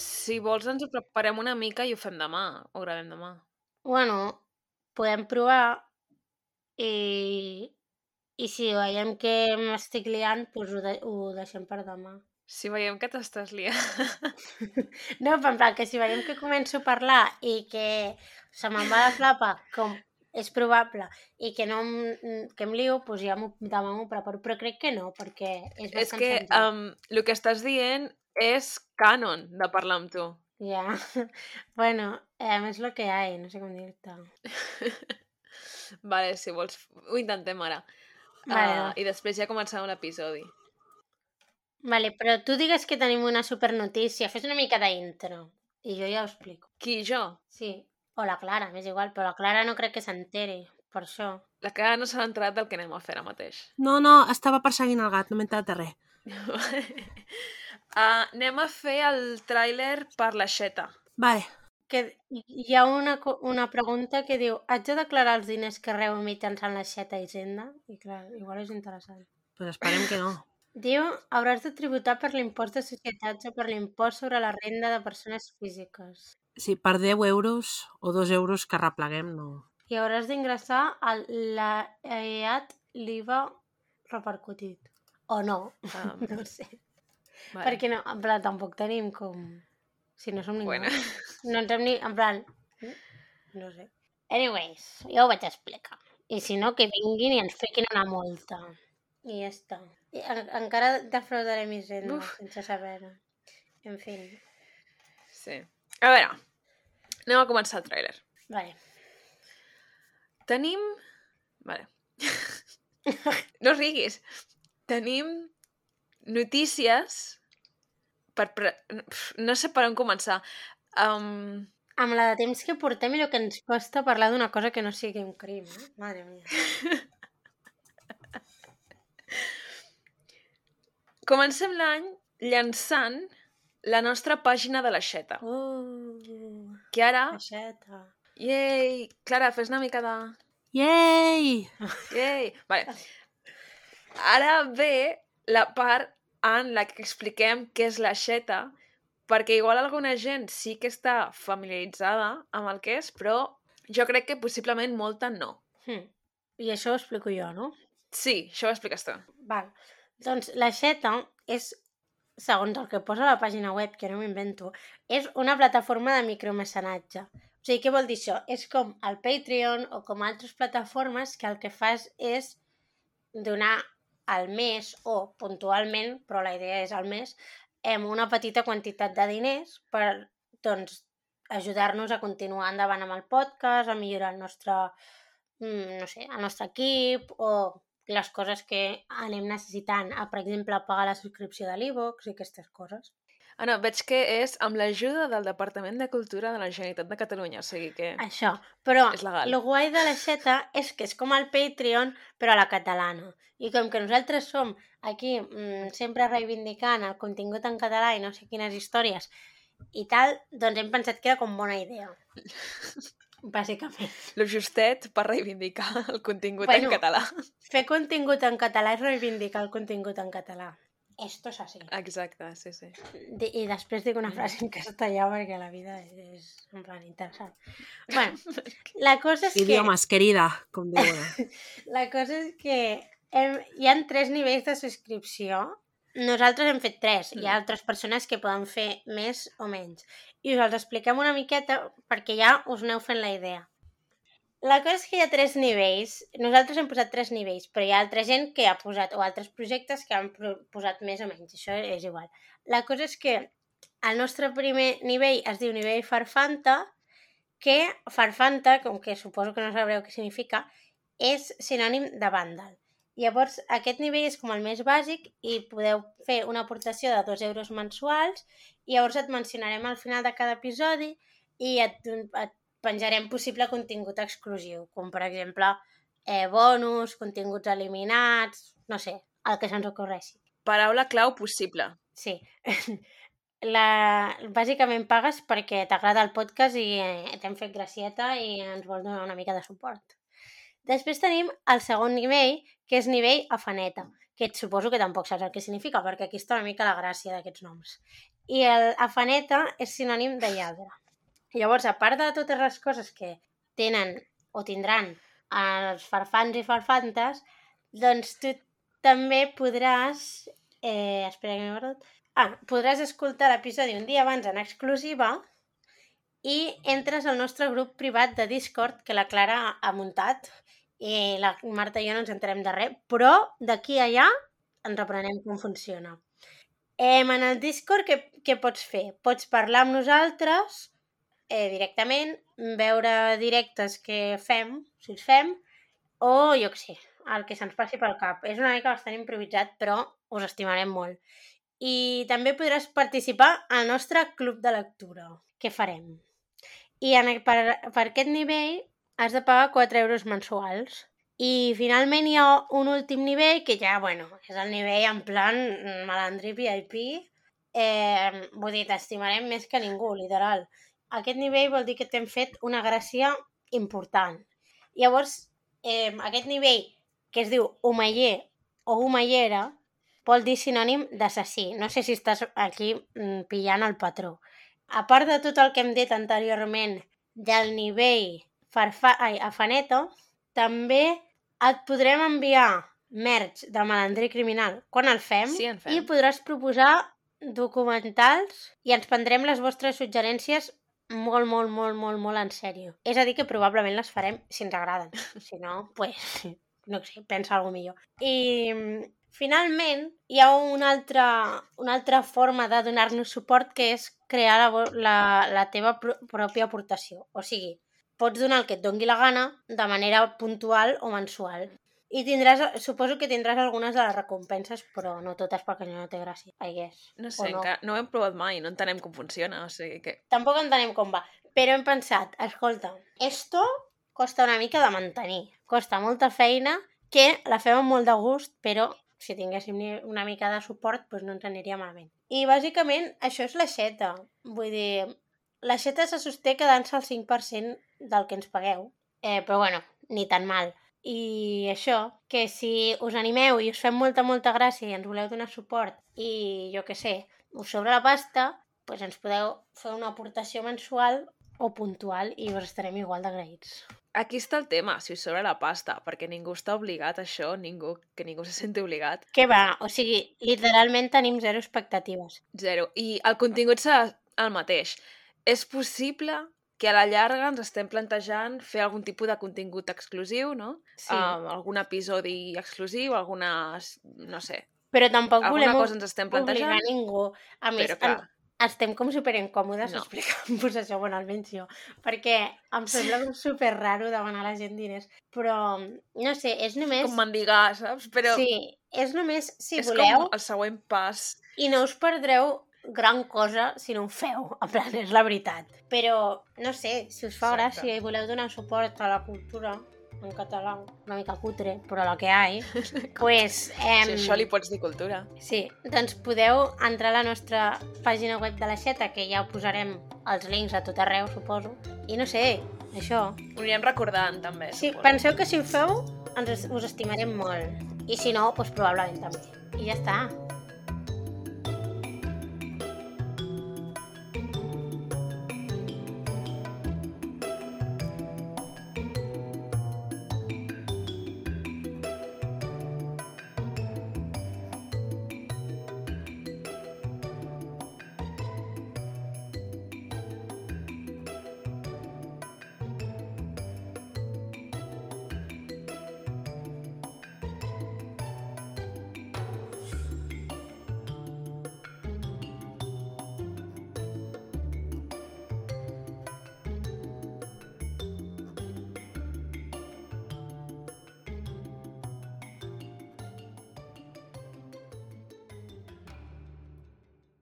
Si vols ens ho preparem una mica i ho fem demà, ho gravem demà. Bueno, podem provar i, i si veiem que m'estic liant, doncs ho, de, ho deixem per demà. Si veiem que t'estàs liant. No, però en plan, que si veiem que començo a parlar i que se me'n va la flapa, com és probable, i que no em, que em lio, doncs ja m'ho- demà m'ho preparo. Però crec que no, perquè és és bastant que senzill. um, el que estàs dient és canon de parlar amb tu. Ja. bueno, eh, és el que hi ha, no sé com dir-te. Vale, si vols, ho intentem ara. Vale, va. I després ja començarem l'episodi. Vale, però tu digues que tenim una super notícia. Fes una mica d'intro. I jo ja ho explico. Qui, jo? Sí. O la Clara, m'és igual, però la Clara no crec que s'enteri. Per això. La que no s'ha entrat del que anem a fer ara mateix. No, no, estava perseguint el gat, no m'he entrat de res. uh, anem a fer el tràiler per la xeta. Vale. Que hi ha una, una pregunta que diu haig de declarar els diners que rebo mitjançant la xeta Hisenda? I clar, igual és interessant. Pues esperem que no. Diu, hauràs de tributar per l'impost de societats o per l'impost sobre la renda de persones físiques. Sí, per 10 euros o 2 euros que repleguem, no. I hauràs d'ingressar al l'EAT l'IVA repercutit. O no, Um, no sé. Vale. Perquè no, en plan, tampoc tenim com... Si no som ningú. Bueno, No ens hem ni... En plan... No sé. Anyways, jo ho vaig explicar. I si no, que vinguin i ens fiquin una multa. I ja està. I en, encara defraudarem Hisenda Uf. sense saber-ho. En fi. sí. A veure, anem a començar el tràiler. Vale. Tenim... Vale. no riguis. Tenim notícies per... Pre... No sé per on començar. Um, Amb la de temps que portem i el que ens costa parlar d'una cosa que no sigui un crim, eh? Madre mia. comencem l'any llançant la nostra pàgina de la xeta. Uh, Que ara... aixeta. Yay! Clara, fes una mica de... Yay! Yay! Vale. Ara ve la part en la que expliquem què és la xeta, perquè igual alguna gent sí que està familiaritzada amb el que és, però jo crec que possiblement molta no. Hm. I això ho explico jo, no? Sí, això ho expliques tu. Val. Doncs la xeta és, segons el que posa a la pàgina web, que no m'invento, és una plataforma de micromecenatge. O sigui, què vol dir això? És com el Patreon o com altres plataformes que el que fas és donar al mes o puntualment, però la idea és al mes, em una petita quantitat de diners per doncs, ajudar-nos a continuar endavant amb el podcast, a millorar el nostre, mm, no sé, el nostre equip o les coses que anem necessitant, a, per exemple, pagar la subscripció de l'e-box i aquestes coses. Ah, no, veig que és amb l'ajuda del Departament de Cultura de la Generalitat de Catalunya, o sigui que... Això. Però el guai de la xeta és que és com el Patreon, però a la catalana. I com que nosaltres som aquí mm, sempre reivindicant el contingut en català i no sé quines històries i tal, doncs hem pensat que era com bona idea. Bàsicament. Lo justet per reivindicar el contingut Bueno. en català. Fer contingut en català és reivindicar el contingut en català. Esto es así. Exacte, sí, sí. De, I després dic una frase en castellà perquè la vida és, en plan interessant. bueno, la cosa és que... Idiomes, querida, com diuen. La cosa és que hem, hi han tres nivells de subscripció. Nosaltres hem fet tres. Hi ha Mm. altres persones que poden fer més o menys. I us els expliquem una miqueta perquè ja us aneu fent la idea. La cosa és que hi ha tres nivells. Nosaltres hem posat tres nivells, però hi ha altra gent que ha posat, o altres projectes que han posat més o menys. Això és igual. La cosa és que el nostre primer nivell es diu nivell Farfanta, que Farfanta, com que suposo que no sabreu què significa, és sinònim de vàndal. Llavors, aquest nivell és com el més bàsic i podeu fer una aportació de 2 euros mensuals i llavors et mencionarem al final de cada episodi i et, et penjarem possible contingut exclusiu, com per exemple eh, bonus, continguts eliminats, no sé, el que se'ns ocorreixi. Paraula clau possible. Sí. La... Bàsicament pagues perquè t'agrada el podcast i eh, t'hem fet gracieta i ens vols donar una mica de suport. Després tenim el segon nivell, que és nivell afaneta, que et suposo que tampoc saps el que significa, perquè aquí està una mica la gràcia d'aquests noms. i el afaneta és sinònim de lladre. Llavors, a part de totes les coses que tenen o tindran els farfans i farfantes, doncs tu també podràs... Eh, espera que m'he perdut. Ah, podràs escoltar l'episodi un dia abans en exclusiva i entres al nostre grup privat de Discord que la Clara ha muntat i la Marta i jo no ens enterem de res, però d'aquí a allà ens aprenem com funciona. Eh, en el Discord què, què pots fer? Pots parlar amb nosaltres eh, directament, veure directes que fem, si els fem, o jo què sé, el que se'ns passi pel cap. És una mica bastant improvisat, però us estimarem molt. I també podràs participar al nostre club de lectura. Què farem? I en, per, per aquest nivell has de pagar 4 euros mensuals. I finalment hi ha un últim nivell que ja, bueno, és el nivell en plan malandrí VIP. Eh, vull dir, t'estimarem més que ningú, literal. Aquest nivell vol dir que t'hem fet una gràcia important. Llavors, eh, aquest nivell que es diu humeller o humellera vol dir sinònim d'assassí. No sé si estàs aquí mm, pillant el patró. A part de tot el que hem dit anteriorment del nivell farfa... Ai, afaneto, també et podrem enviar merch de malandrí criminal quan el fem, Sí, en fem. i podràs proposar documentals i ens prendrem les vostres suggerències molt, molt, molt, molt, molt en sèrio. És a dir, que probablement les farem si ens agraden. Si no, pues, no sé, pensa alguna millor. I mm, finalment hi ha una altra, una altra forma de donar-nos suport que és crear la, la, la teva pro pròpia aportació. O sigui, pots donar el que et dongui la gana de manera puntual o mensual. I tindràs, suposo que tindràs algunes de les recompenses, però no totes perquè no té gràcia, I guess. No O sé, no. encara no ho hem provat mai, no entenem com funciona, o sigui que... Tampoc entenem com va. Però hem pensat, escolta, esto costa una mica de mantenir. Costa molta feina, que la fem amb molt de gust, però si tinguéssim una mica de suport, doncs no ens aniria malament. I bàsicament això és l'aixeta. Vull dir, l'aixeta se sosté quedant-se al 5% del que ens pagueu. Eh, però bueno, ni tan mal. I això, que si us animeu i us fem molta, molta gràcia i ens voleu donar suport i jo que sé, us sobra la pasta, doncs ens podeu fer una aportació mensual o puntual i us estarem igual d'agraïts. Aquí està el tema, si us sobra la pasta, perquè ningú està obligat a això, ningú, que ningú se senti obligat. Què va? O sigui, literalment tenim zero expectatives. Zero. I el contingut serà el mateix. És possible que a la llarga ens estem plantejant fer algun tipus de contingut exclusiu, no? Sí. Um, algun episodi exclusiu, algunes... no sé, Però tampoc alguna volem cosa ens estem obligar plantejant, ningú. A més, però clar, en- estem com superincòmodes No. no. explicant-vos això, bueno, almenys jo, perquè em sembla com super raro demanar a la gent diners, però, no sé, és només... com mendigar, saps? Però Sí, és només si és voleu com el següent pas. i no us perdreu gran cosa si no ho feu, en plan, és la veritat. Però, no sé, si us fa Exacte. gràcia i voleu donar suport a la cultura en català, una mica cutre, però la que hi ha, pues, em, Si això li pots dir cultura. Sí, doncs podeu entrar a la nostra pàgina web de l'aixeta, que ja ho posarem els links a tot arreu, suposo. I no sé, això. Ho anirem recordant, també, Sí, suposo. penseu que si ho feu, ens, us estimarem molt. I si no, doncs probablement també. I ja està.